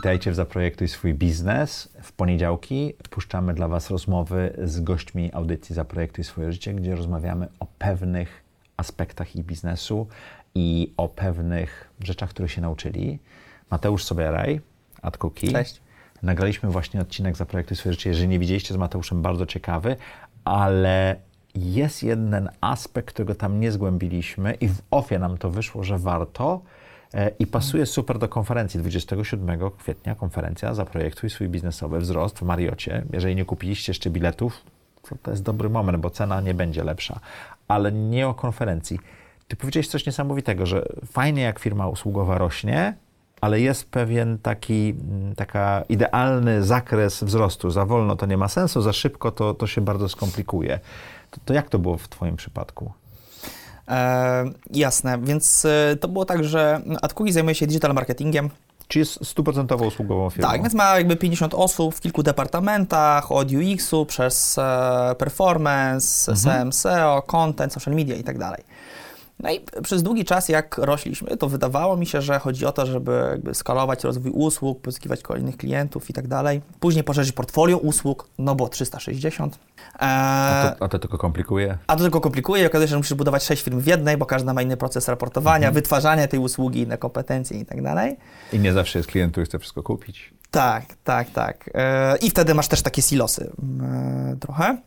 Witajcie w Zaprojektuj swój biznes. W poniedziałki puszczamy dla Was rozmowy z gośćmi audycji Zaprojektuj swoje życie, gdzie rozmawiamy o pewnych aspektach ich biznesu i o pewnych rzeczach, które się nauczyli. Mateusz Sobieraj, Ad Cookie. Cześć. Nagraliśmy właśnie odcinek Zaprojektuj swoje życie. Jeżeli nie widzieliście z Mateuszem, bardzo ciekawy, ale jest jeden aspekt, którego tam nie zgłębiliśmy i w ofie nam to wyszło, że warto i pasuje super do konferencji 27 kwietnia, konferencja Zaprojektuj swój biznesowy wzrost w Mariocie. Jeżeli nie kupiliście jeszcze biletów, to, to jest dobry moment, bo cena nie będzie lepsza. Ale nie o konferencji. Ty powiedziałeś coś niesamowitego, że fajnie jak firma usługowa rośnie, ale jest pewien taki mm, taka idealny zakres wzrostu. Za wolno to nie ma sensu, za szybko to, to się bardzo skomplikuje. To, to jak to było w Twoim przypadku? E, jasne, więc e, to było tak, że AdCookie zajmuje się digital marketingiem. Czy jest stuprocentowo usługową firmą? Tak, więc ma jakby 50 osób w kilku departamentach, od UX-u przez e, performance, Mhm. SEM, SEO, content, social media i tak dalej. No i przez długi czas, jak rośliśmy, to wydawało mi się, że chodzi o to, żeby jakby skalować rozwój usług, pozyskiwać kolejnych klientów i tak dalej. Później poszerzyć portfolio usług, no bo 360. E, A to, a to tylko komplikuje? A to tylko komplikuje i okazuje się, że musisz budować sześć firm w jednej, bo każda ma inny proces raportowania, Mhm. wytwarzania tej usługi, inne kompetencje i tak dalej. I nie zawsze jest klient, który chce wszystko kupić. Tak, tak, tak. E, I wtedy masz też takie silosy e, trochę.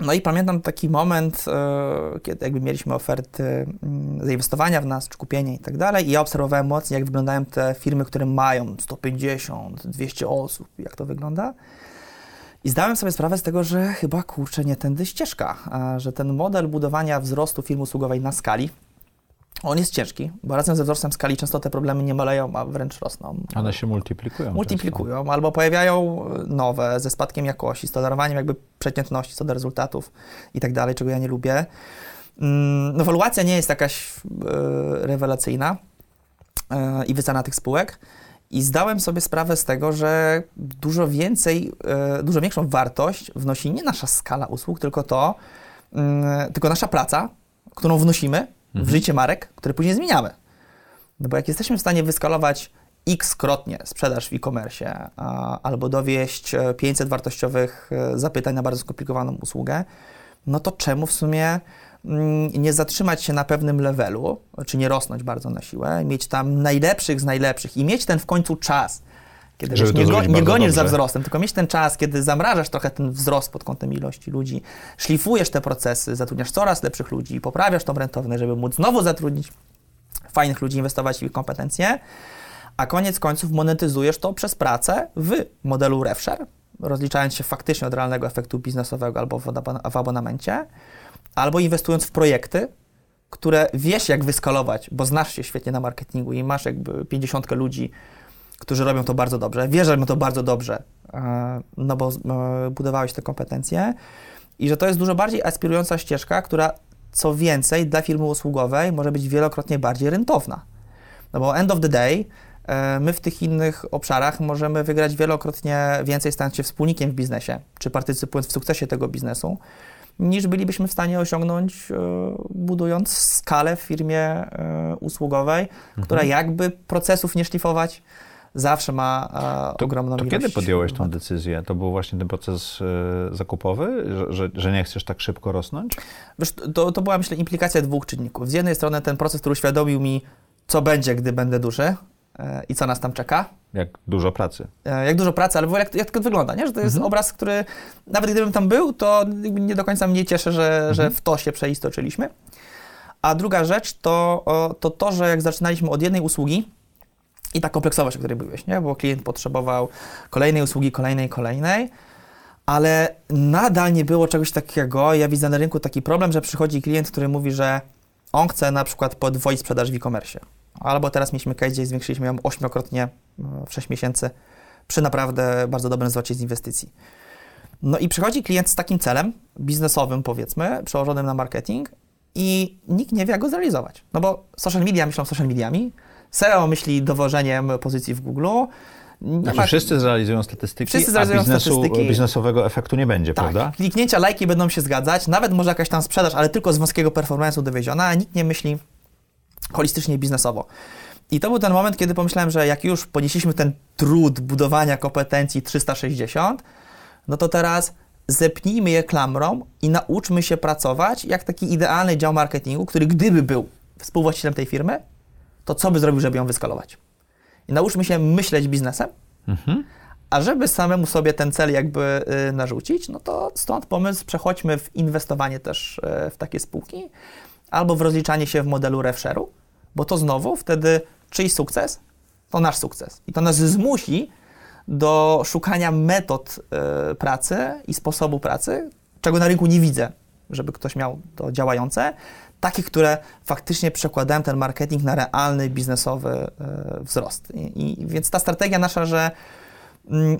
No i pamiętam taki moment, e, kiedy jakby mieliśmy oferty mm, zainwestowania w nas, czy kupienie i tak dalej i ja obserwowałem mocniej, jak wyglądają te firmy, które mają 150, 200 osób, jak to wygląda. I zdałem sobie sprawę z tego, że chyba kurczę nie tędy ścieżka, że ten model budowania wzrostu firmy usługowej na skali, on jest ciężki, bo razem ze wzrostem skali często te problemy nie maleją, a wręcz rosną. One się multiplikują. Multiplikują albo pojawiają nowe ze spadkiem jakości, z tolerowaniem jakby przeciętności co do rezultatów i tak dalej, czego ja nie lubię. Mm, No, ewaluacja nie jest jakaś e, rewelacyjna e, i wycena tych spółek. I zdałem sobie sprawę z tego, że dużo więcej, e, dużo większą wartość wnosi nie nasza skala usług, tylko to, mm, tylko nasza praca, którą wnosimy w życie marek, które później zmieniamy. No bo jak jesteśmy w stanie wyskalować x-krotnie sprzedaż w e-commerce albo dowieść e, 500 wartościowych e, zapytań na bardzo skomplikowaną usługę, no to czemu w sumie mm, nie zatrzymać się na pewnym levelu, czy nie rosnąć bardzo na siłę, mieć tam najlepszych z najlepszych i mieć ten w końcu czas, kiedy wiesz, nie, go, nie gonisz za dobrze. wzrostem, tylko mieć ten czas, kiedy zamrażasz trochę ten wzrost pod kątem ilości ludzi, szlifujesz te procesy, zatrudniasz coraz lepszych ludzi, poprawiasz tą rentowność, żeby móc znowu zatrudnić fajnych ludzi, inwestować w ich kompetencje, a koniec końców monetyzujesz to przez pracę w modelu RevShare, rozliczając się faktycznie od realnego efektu biznesowego albo w abonamencie, albo inwestując w projekty, które wiesz jak wyskalować, bo znasz się świetnie na marketingu i masz jakby 50 ludzi, którzy robią to bardzo dobrze, wiesz, że robią to bardzo dobrze, e, no bo e, budowałeś te kompetencje i że to jest dużo bardziej aspirująca ścieżka, która co więcej dla firmy usługowej może być wielokrotnie bardziej rentowna. No bo end of the day e, my w tych innych obszarach możemy wygrać wielokrotnie więcej, stając się wspólnikiem w biznesie, czy partycypując w sukcesie tego biznesu, niż bylibyśmy w stanie osiągnąć, budując skalę w firmie usługowej, która jakby procesów nie szlifować, zawsze ma e, To, ogromną to ilość. kiedy podjąłeś tą decyzję? To był właśnie ten proces e, zakupowy, że, że, że nie chcesz tak szybko rosnąć? Wiesz, to, to była, myślę, implikacja dwóch czynników. Z jednej strony ten proces, który uświadomił mi, co będzie, gdy będę duży e, i co nas tam czeka. Jak dużo pracy. E, jak dużo pracy, ale w ogóle jak, jak to wygląda, nie? Że to jest Mhm. obraz, który nawet gdybym tam był, to nie do końca mnie cieszy, że, Mhm. że w to się przeistoczyliśmy. A druga rzecz to, to to, że jak zaczynaliśmy od jednej usługi i ta kompleksowość, o której byłeś, nie? Bo klient potrzebował kolejnej usługi, kolejnej, kolejnej, ale nadal nie było czegoś takiego. Ja widzę na rynku taki problem, że przychodzi klient, który mówi, że on chce na przykład podwoić sprzedaż w e-commerce. Albo teraz mieliśmy case, gdzie zwiększyliśmy ją ośmiokrotnie e, w 6 miesięcy przy naprawdę bardzo dobrym zwrocie z inwestycji. No i przychodzi klient z takim celem biznesowym, powiedzmy, przełożonym na marketing i nikt nie wie, jak go zrealizować. No bo social media myślą social mediami, SEO myśli dowożeniem pozycji w Google. Nie Znaczy, ma- wszyscy zrealizują statystyki, Wszyscy a zrealizują biznesu, statystyki. biznesowego efektu nie będzie, tak, prawda? kliknięcia, lajki będą się zgadzać, nawet może jakaś tam sprzedaż, ale tylko z wąskiego performance'u dowieziona, a nikt nie myśli holistycznie i biznesowo. I to był ten moment, kiedy pomyślałem, że jak już ponieśliśmy ten trud budowania kompetencji 360, no to teraz zepnijmy je klamrą i nauczmy się pracować jak taki idealny dział marketingu, który gdyby był współwłaścicielem tej firmy, to co by zrobił, żeby ją wyskalować? I nauczmy się myśleć biznesem, Mhm. a żeby samemu sobie ten cel jakby y, narzucić, no to stąd pomysł, przechodźmy w inwestowanie też y, w takie spółki, albo w rozliczanie się w modelu RevShare'u, bo to znowu wtedy czyjś sukces, to nasz sukces. I to nas zmusi do szukania metod y, pracy i sposobu pracy, czego na rynku nie widzę, żeby ktoś miał to działające, takich, które faktycznie przekładają ten marketing na realny biznesowy y, wzrost. I, I więc ta strategia nasza, że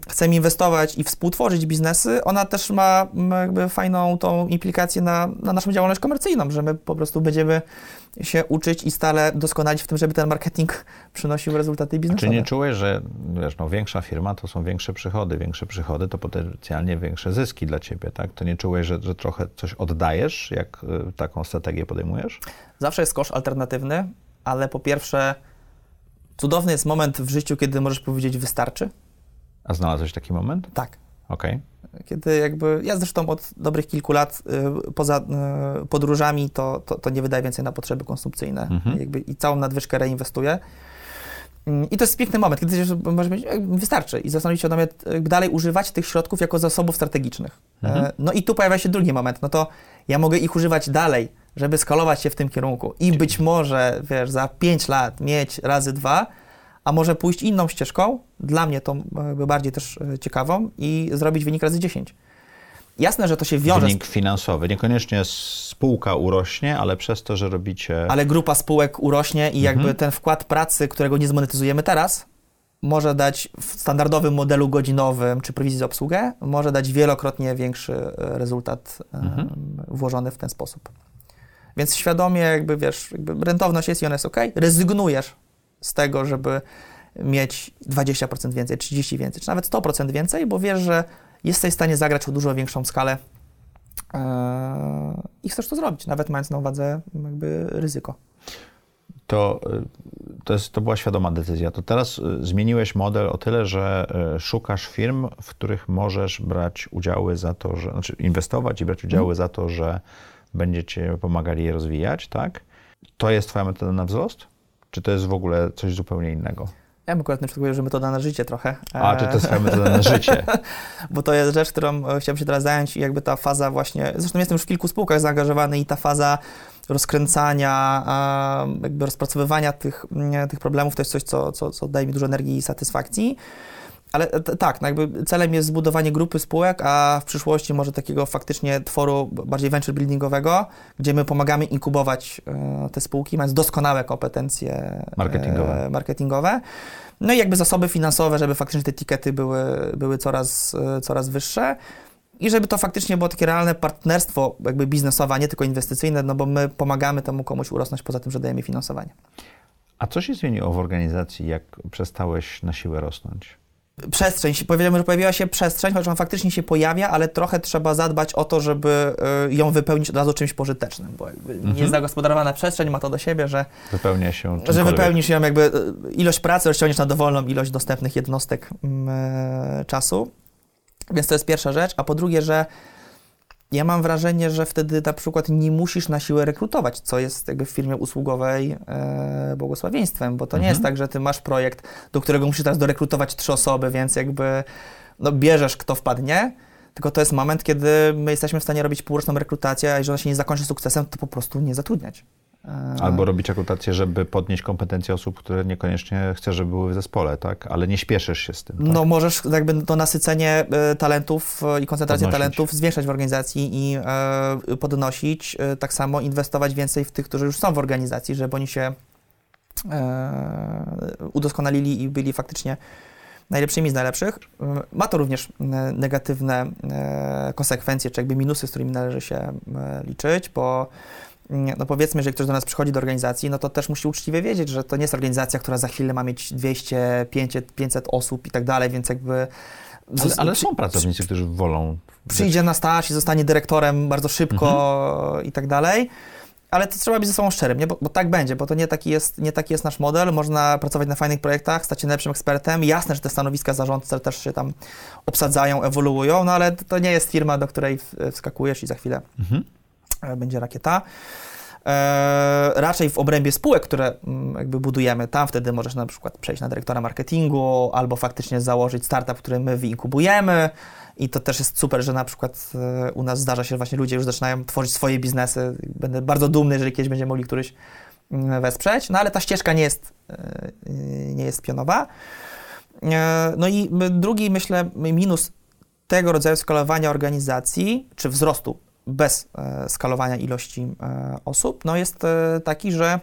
chcemy inwestować i współtworzyć biznesy, ona też ma mm, jakby fajną tą implikację na, na naszą działalność komercyjną, że my po prostu będziemy się uczyć i stale doskonalić w tym, żeby ten marketing przynosił rezultaty Czy biznesowe. nie czułeś, że wiesz, no, większa firma to są większe przychody, większe przychody to potencjalnie większe zyski dla ciebie, tak? To nie czułeś, że, że trochę coś oddajesz, jak y, taką strategię podejmujesz? Zawsze jest kosz alternatywny, ale po pierwsze, cudowny jest moment w życiu, kiedy możesz powiedzieć wystarczy. A znalazłeś taki moment? Tak. Okej. Kiedy jakby, ja zresztą od dobrych kilku lat y, poza y, podróżami to, to, to nie wydaję więcej na potrzeby konsumpcyjne Mhm. jakby, i całą nadwyżkę reinwestuję. Mm, I to jest piękny moment, kiedy możesz powiedzieć, "Ej, wystarczy i zastanowić się nawet dalej używać tych środków jako zasobów strategicznych. Mhm. E, No i tu pojawia się drugi moment, no to ja mogę ich używać dalej, żeby skalować się w tym kierunku i być może, wiesz, za 5 lat mieć razy dwa, a może pójść inną ścieżką, dla mnie tą jakby bardziej też e, ciekawą i zrobić wynik razy 10. Jasne, że to się wiąże, Wynik finansowy. Niekoniecznie spółka urośnie, ale przez to, że robicie... ale grupa spółek urośnie i jakby Mhm. ten wkład pracy, którego nie zmonetyzujemy teraz, może dać w standardowym modelu godzinowym czy prowizji za obsługę, może dać wielokrotnie większy e, rezultat e, Mhm. włożony w ten sposób. Więc świadomie jakby, wiesz, jakby rentowność jest i ona jest ok, rezygnujesz z tego, żeby mieć 20% więcej, 30% więcej, czy nawet 100% więcej, bo wiesz, że jesteś w stanie zagrać o dużo większą skalę e, i chcesz to zrobić, nawet mając na uwadze jakby ryzyko. to, y, to, jest, to była świadoma decyzja. To teraz y, zmieniłeś model o tyle, że szukasz firm, w których możesz brać udziały za to, że, znaczy inwestować i brać udziały za to, że będziecie pomagali je rozwijać, tak? To jest twoja metoda na wzrost? Czy to jest w ogóle coś zupełnie innego? Ja bym akurat na przykład powiedział, że metoda na życie trochę. A, czy to jest metoda na życie? bo to jest rzecz, którą e, chciałbym się teraz zająć i jakby ta faza właśnie, zresztą jestem już w kilku spółkach zaangażowany i ta faza rozkręcania, jakby rozpracowywania tych, mm, tych problemów to jest coś, co, co, co daje mi dużo energii i satysfakcji. Ale t- tak, no jakby celem jest zbudowanie grupy spółek, a w przyszłości może takiego faktycznie tworu bardziej venture buildingowego, gdzie my pomagamy inkubować e, te spółki, mając doskonałe kompetencje e, Marketingowe. marketingowe. No i jakby zasoby finansowe, żeby faktycznie te tikety były, były coraz, e, coraz wyższe. I żeby to faktycznie było takie realne partnerstwo jakby biznesowe, a nie tylko inwestycyjne, no bo my pomagamy temu komuś urosnąć poza tym, że dajemy finansowanie. A co się zmieniło w organizacji, jak przestałeś na siłę rosnąć? Przestrzeń, powiedziałem, że pojawiła się przestrzeń, chociaż ona faktycznie się pojawia, ale trochę trzeba zadbać o to, żeby y, ją wypełnić od razu czymś pożytecznym, bo jakby Mhm. niezagospodarowana przestrzeń ma to do siebie, że, Wypełnia się że wypełnisz ją jakby y, ilość pracy rozciągniesz na dowolną ilość dostępnych jednostek mm, e, czasu. Więc to jest pierwsza rzecz. A po drugie, że ja mam wrażenie, że wtedy na przykład nie musisz na siłę rekrutować, co jest jakby w firmie usługowej e, błogosławieństwem, bo to nie Mhm. jest tak, że ty masz projekt, do którego musisz teraz dorekrutować trzy osoby, więc jakby no, bierzesz kto wpadnie, tylko to jest moment, kiedy my jesteśmy w stanie robić półroczną rekrutację, a jeżeli ona się nie zakończy sukcesem, to po prostu nie zatrudniać. E, Albo robić rekrutację, żeby podnieść kompetencje osób, które niekoniecznie chcesz, żeby były w zespole, tak? Ale nie śpieszysz się z tym. Tak? No możesz jakby to nasycenie e, talentów e, i koncentrację Podnosić. talentów zwiększać w organizacji i podnosić, tak samo inwestować więcej w tych, którzy już są w organizacji, żeby oni się udoskonalili i byli faktycznie najlepszymi z najlepszych. Ma to również negatywne konsekwencje, czy jakby minusy, z którymi należy się liczyć, bo no powiedzmy, że ktoś do nas przychodzi do organizacji, no to też musi uczciwie wiedzieć, że to nie jest organizacja, która za chwilę ma mieć 200, 500, 500 osób i tak dalej, więc jakby Ale, ale są pracownicy, którzy wolą. przyjdzie na staż i zostanie dyrektorem bardzo szybko Mhm. i tak dalej. ale to trzeba być ze sobą szczerym, nie? Bo, bo tak będzie, bo to nie taki, jest, nie taki jest nasz model. Można pracować na fajnych projektach, stać się najlepszym ekspertem. Jasne, że te stanowiska zarządcze też się tam obsadzają, ewoluują, no ale to nie jest firma, do której wskakujesz i za chwilę mhm. Będzie rakieta. E, raczej w obrębie spółek, które mm, jakby budujemy, tam wtedy możesz na przykład przejść na dyrektora marketingu albo faktycznie założyć startup, który my wyinkubujemy i to też jest super, że na przykład e, u nas zdarza się, że właśnie ludzie już zaczynają tworzyć swoje biznesy. Będę bardzo dumny, jeżeli kiedyś będziemy mogli któryś mm, wesprzeć, no ale ta ścieżka nie jest, e, nie jest pionowa. No i drugi, myślę, minus tego rodzaju skalowania organizacji, czy wzrostu bez e, skalowania ilości e, osób, no jest e, taki, że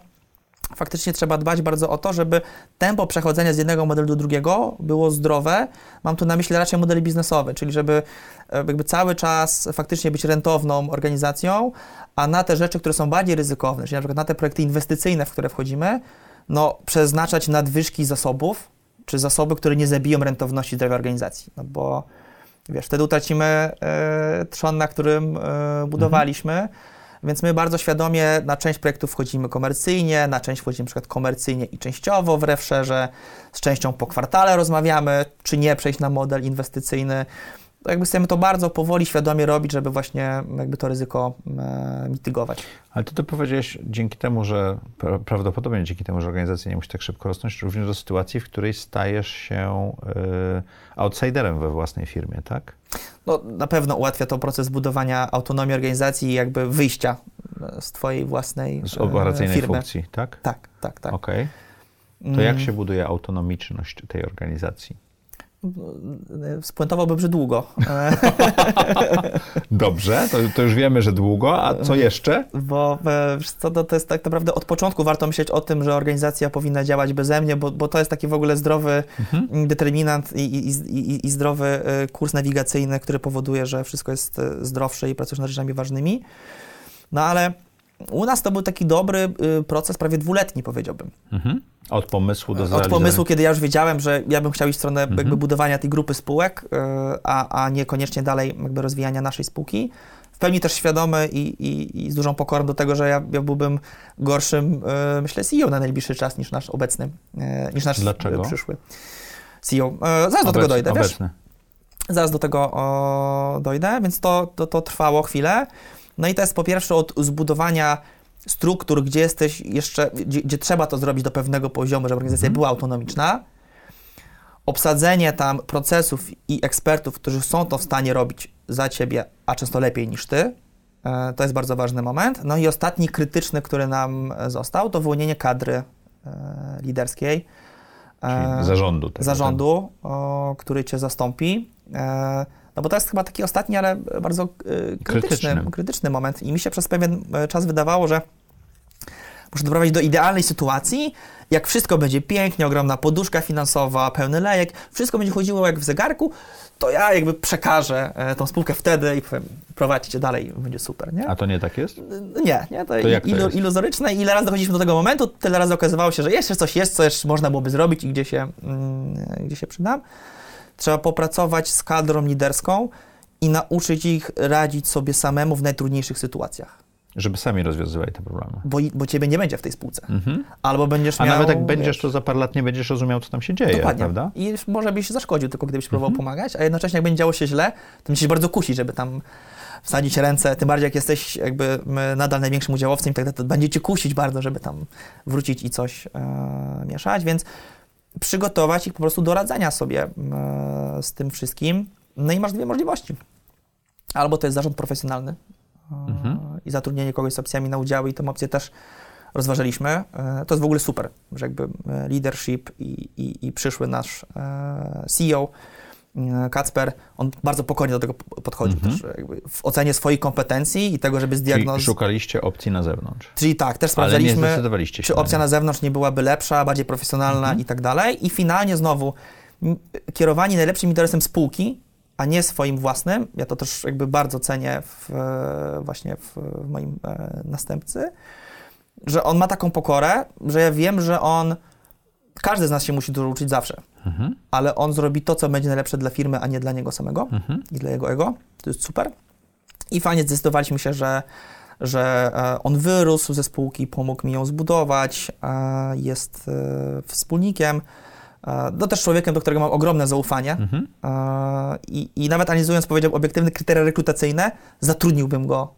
faktycznie trzeba dbać bardzo o to, żeby tempo przechodzenia z jednego modelu do drugiego było zdrowe. Mam tu na myśli raczej model biznesowy, czyli żeby jakby cały czas faktycznie być rentowną organizacją, a na te rzeczy, które są bardziej ryzykowne, czyli na przykład na te projekty inwestycyjne, w które wchodzimy, no przeznaczać nadwyżki zasobów, czy zasoby, które nie zabiją rentowności zdrowia organizacji. No bo Wiesz, wtedy utracimy e, trzon, na którym e, budowaliśmy. Mhm. Więc my bardzo świadomie na część projektów wchodzimy komercyjnie, na część wchodzimy przykład komercyjnie i częściowo w refszerze, z częścią po kwartale rozmawiamy, czy nie przejść na model inwestycyjny jakby chcemy to bardzo powoli, świadomie robić, żeby właśnie jakby to ryzyko e, mitygować. Ale ty to powiedziałeś dzięki temu, że prawdopodobnie dzięki temu, że organizacja nie musi tak szybko rosnąć, również do sytuacji, w której stajesz się y, outsiderem we własnej firmie, tak? No, na pewno ułatwia to proces budowania autonomii organizacji i jakby wyjścia z twojej własnej Z operacyjnej firmy. funkcji, tak? Tak, tak, tak. Okej. Okay. To jak mm. się buduje autonomiczność tej organizacji? Spuentowałbym, że długo. Dobrze, to, to, już wiemy, że długo, a co jeszcze? Bo e, co, to, to jest tak naprawdę od początku warto myśleć o tym, że organizacja powinna działać beze mnie, bo, bo to jest taki w ogóle zdrowy mhm. determinant i, i, i, i, zdrowy e, kurs nawigacyjny, który powoduje, że wszystko jest e, zdrowsze i pracujesz nad rzeczami ważnymi. No ale u nas to był taki dobry proces, prawie dwuletni powiedziałbym. Mhm. Od pomysłu do Od pomysłu, kiedy ja już wiedziałem, że ja bym chciał iść w stronę mhm. jakby budowania tej grupy spółek, e, a, a niekoniecznie dalej jakby rozwijania naszej spółki. W pełni też świadomy i, i, i z dużą pokorą do tego, że ja, ja byłbym gorszym, e, myślę, CEO na najbliższy czas niż nasz obecny, niż nasz Dlaczego? przyszły CEO. Zaraz do tego dojdę, obecny. wiesz? Zaraz do tego o, dojdę, więc to, to, to trwało chwilę. No i to jest po pierwsze od zbudowania struktur, gdzie jesteś jeszcze, gdzie, gdzie trzeba to zrobić do pewnego poziomu, żeby organizacja mhm. była autonomiczna, obsadzenie tam procesów i ekspertów, którzy są to w stanie robić za ciebie, a często lepiej niż ty, e, to jest bardzo ważny moment. No i ostatni krytyczny, który nam został, to wyłonienie kadry e, liderskiej. E, Czyli zarządu. Tego, zarządu, o, który cię zastąpi. No bo to jest chyba taki ostatni, ale bardzo krytyczny, krytyczny. krytyczny moment. I mi się przez pewien czas wydawało, że muszę doprowadzić do idealnej sytuacji, jak wszystko będzie pięknie, ogromna poduszka finansowa, pełny lejek, wszystko będzie chodziło jak w zegarku, to ja jakby przekażę e, tą spółkę wtedy i powiem, prowadźcie dalej, będzie super, nie? A to nie tak jest? Nie, nie, to, to ilu, jest? iluzoryczne. Ile razy dochodziliśmy do tego momentu, tyle razy okazywało się, że jeszcze coś jest, co jeszcze można byłoby zrobić i gdzie się, mm, gdzie się przydam. Trzeba popracować z kadrą liderską i nauczyć ich radzić sobie samemu w najtrudniejszych sytuacjach. Żeby sami rozwiązywali te problemy. Bo, bo ciebie nie będzie w tej spółce. Mhm. Albo będziesz A miał... A nawet jak będziesz, wiesz, to za parę lat nie będziesz rozumiał, co tam się dzieje, Dokładnie. prawda? I może byś zaszkodził tylko, gdybyś próbował mhm. pomagać, a jednocześnie jak będzie działo się źle, to musisz bardzo kusić, żeby tam wsadzić ręce, tym bardziej jak jesteś jakby nadal największym udziałowcem i tak dalej, to będzie cię kusić bardzo, żeby tam wrócić i coś e, mieszać, więc przygotować ich po prostu do radzenia sobie e, z tym wszystkim. No i masz dwie możliwości. Albo to jest zarząd profesjonalny, mhm. i zatrudnienie kogoś z opcjami na udziały i tą opcję też rozważaliśmy. E, to jest w ogóle super, że jakby e, leadership i, i, i przyszły nasz e, CEO Kacper, on bardzo pokornie do tego podchodzi mhm. też w ocenie swoich kompetencji i tego, żeby zdiagnozować. Szukaliście opcji na zewnątrz. Czyli tak, też sprawdzaliśmy, czy opcja na zewnątrz nie byłaby lepsza, bardziej profesjonalna mhm. i tak dalej. I finalnie znowu kierowanie najlepszym interesem spółki a nie swoim własnym. Ja to też jakby bardzo cenię w, właśnie w, w moim e, następcy, że on ma taką pokorę, że ja wiem, że on, każdy z nas się musi dużo uczyć zawsze, mhm. ale on zrobi to, co będzie najlepsze dla firmy, a nie dla niego samego mhm. i dla jego ego. To jest super. I fajnie zdecydowaliśmy się, że że e, on wyrósł ze spółki, pomógł mi ją zbudować, e, jest e, wspólnikiem, no też człowiekiem, do którego mam ogromne zaufanie Mhm. i, i nawet analizując, powiedział, obiektywne kryteria rekrutacyjne, zatrudniłbym go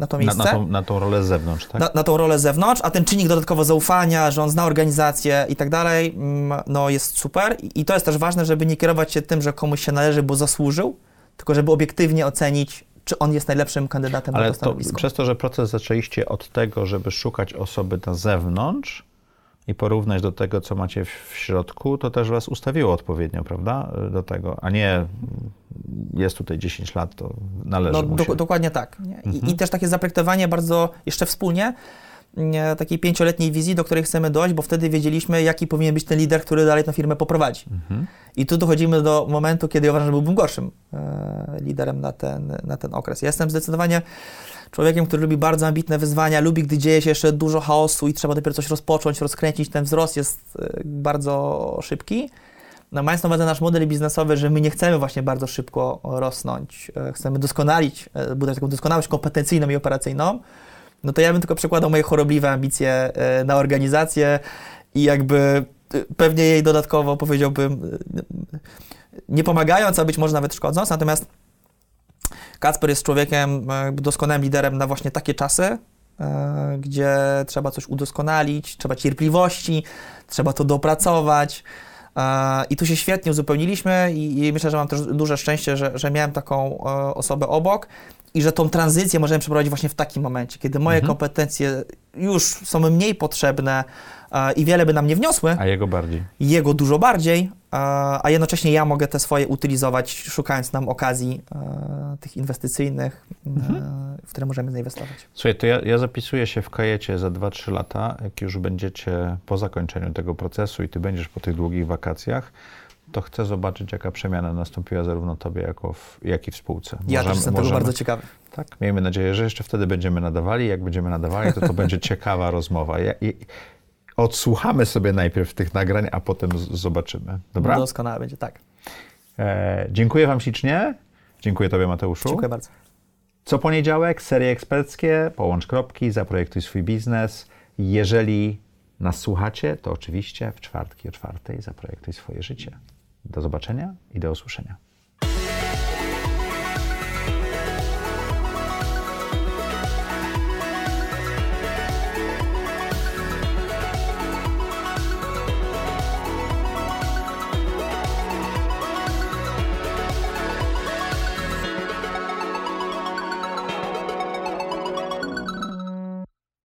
na to Na, miejsce na, tą, na tą rolę z zewnątrz, tak? na, na tą rolę z zewnątrz, a ten czynnik dodatkowo zaufania, że on zna organizację i tak dalej, mm, no jest super. I, to jest też ważne, żeby nie kierować się tym, że komuś się należy, bo zasłużył, tylko żeby obiektywnie ocenić, czy on jest najlepszym kandydatem na Ale to to, stanowisko. przez to, że proces zaczęliście od tego, żeby szukać osoby na zewnątrz i porównać do tego, co macie w, środku, to też was ustawiło odpowiednio, prawda? Do tego, a nie jest tutaj 10 lat, to należy No, do, się. dokładnie tak. I, Mhm. I też takie zaprojektowanie bardzo jeszcze wspólnie nie, takiej pięcioletniej wizji, do której chcemy dojść, bo wtedy wiedzieliśmy, jaki powinien być ten lider, który dalej tę firmę poprowadzi. Mhm. I tu dochodzimy do momentu, kiedy ja uważam, że byłbym gorszym e, liderem na ten, na ten okres. Ja jestem zdecydowanie człowiekiem, który lubi bardzo ambitne wyzwania, lubi, gdy dzieje się jeszcze dużo chaosu i trzeba dopiero coś rozpocząć, rozkręcić. Ten wzrost jest e, bardzo szybki. No, mając na uwadze nasz model biznesowy, że my nie chcemy właśnie bardzo szybko rosnąć, e, chcemy doskonalić, e, budować taką doskonałość kompetencyjną i operacyjną, no to ja bym tylko przekładał moje chorobliwe ambicje na organizację i jakby pewnie jej dodatkowo powiedziałbym, nie pomagając, a być może nawet szkodząc. Natomiast Kacper jest człowiekiem, e, doskonałym liderem na właśnie takie czasy, e, gdzie trzeba coś udoskonalić, trzeba cierpliwości, trzeba to dopracować. E, I tu się świetnie uzupełniliśmy i, i myślę, że mam też duże szczęście, że, że miałem taką osobę obok i że tą tranzycję możemy przeprowadzić właśnie w takim momencie, kiedy moje Mhm. kompetencje już są mniej potrzebne i wiele by nam nie wniosły, A jego bardziej. jego dużo bardziej, a jednocześnie ja mogę te swoje utylizować, szukając nam okazji tych inwestycyjnych, e, w które możemy zainwestować. Słuchaj, to ja, ja zapisuję się w kajecie za 2-3 lata, jak już będziecie po zakończeniu tego procesu i ty będziesz po tych długich wakacjach, to chcę zobaczyć, jaka przemiana nastąpiła zarówno tobie, jako w, jak i w spółce. Ja Możemy- też jestem tego możemy- bardzo ciekawy. Tak, miejmy nadzieję, że jeszcze wtedy będziemy nadawali. Jak będziemy nadawali, to to będzie ciekawa rozmowa. Ja, i, odsłuchamy sobie najpierw tych nagrań, a potem zobaczymy. Dobra? Doskonale będzie, tak. E, dziękuję Wam ślicznie. Dziękuję Tobie, Mateuszu. Dziękuję bardzo. Co poniedziałek serie eksperckie, połącz kropki, zaprojektuj swój biznes. Jeżeli nas słuchacie, to oczywiście w czwartki o czwartej zaprojektuj swoje życie. Do zobaczenia i do usłyszenia.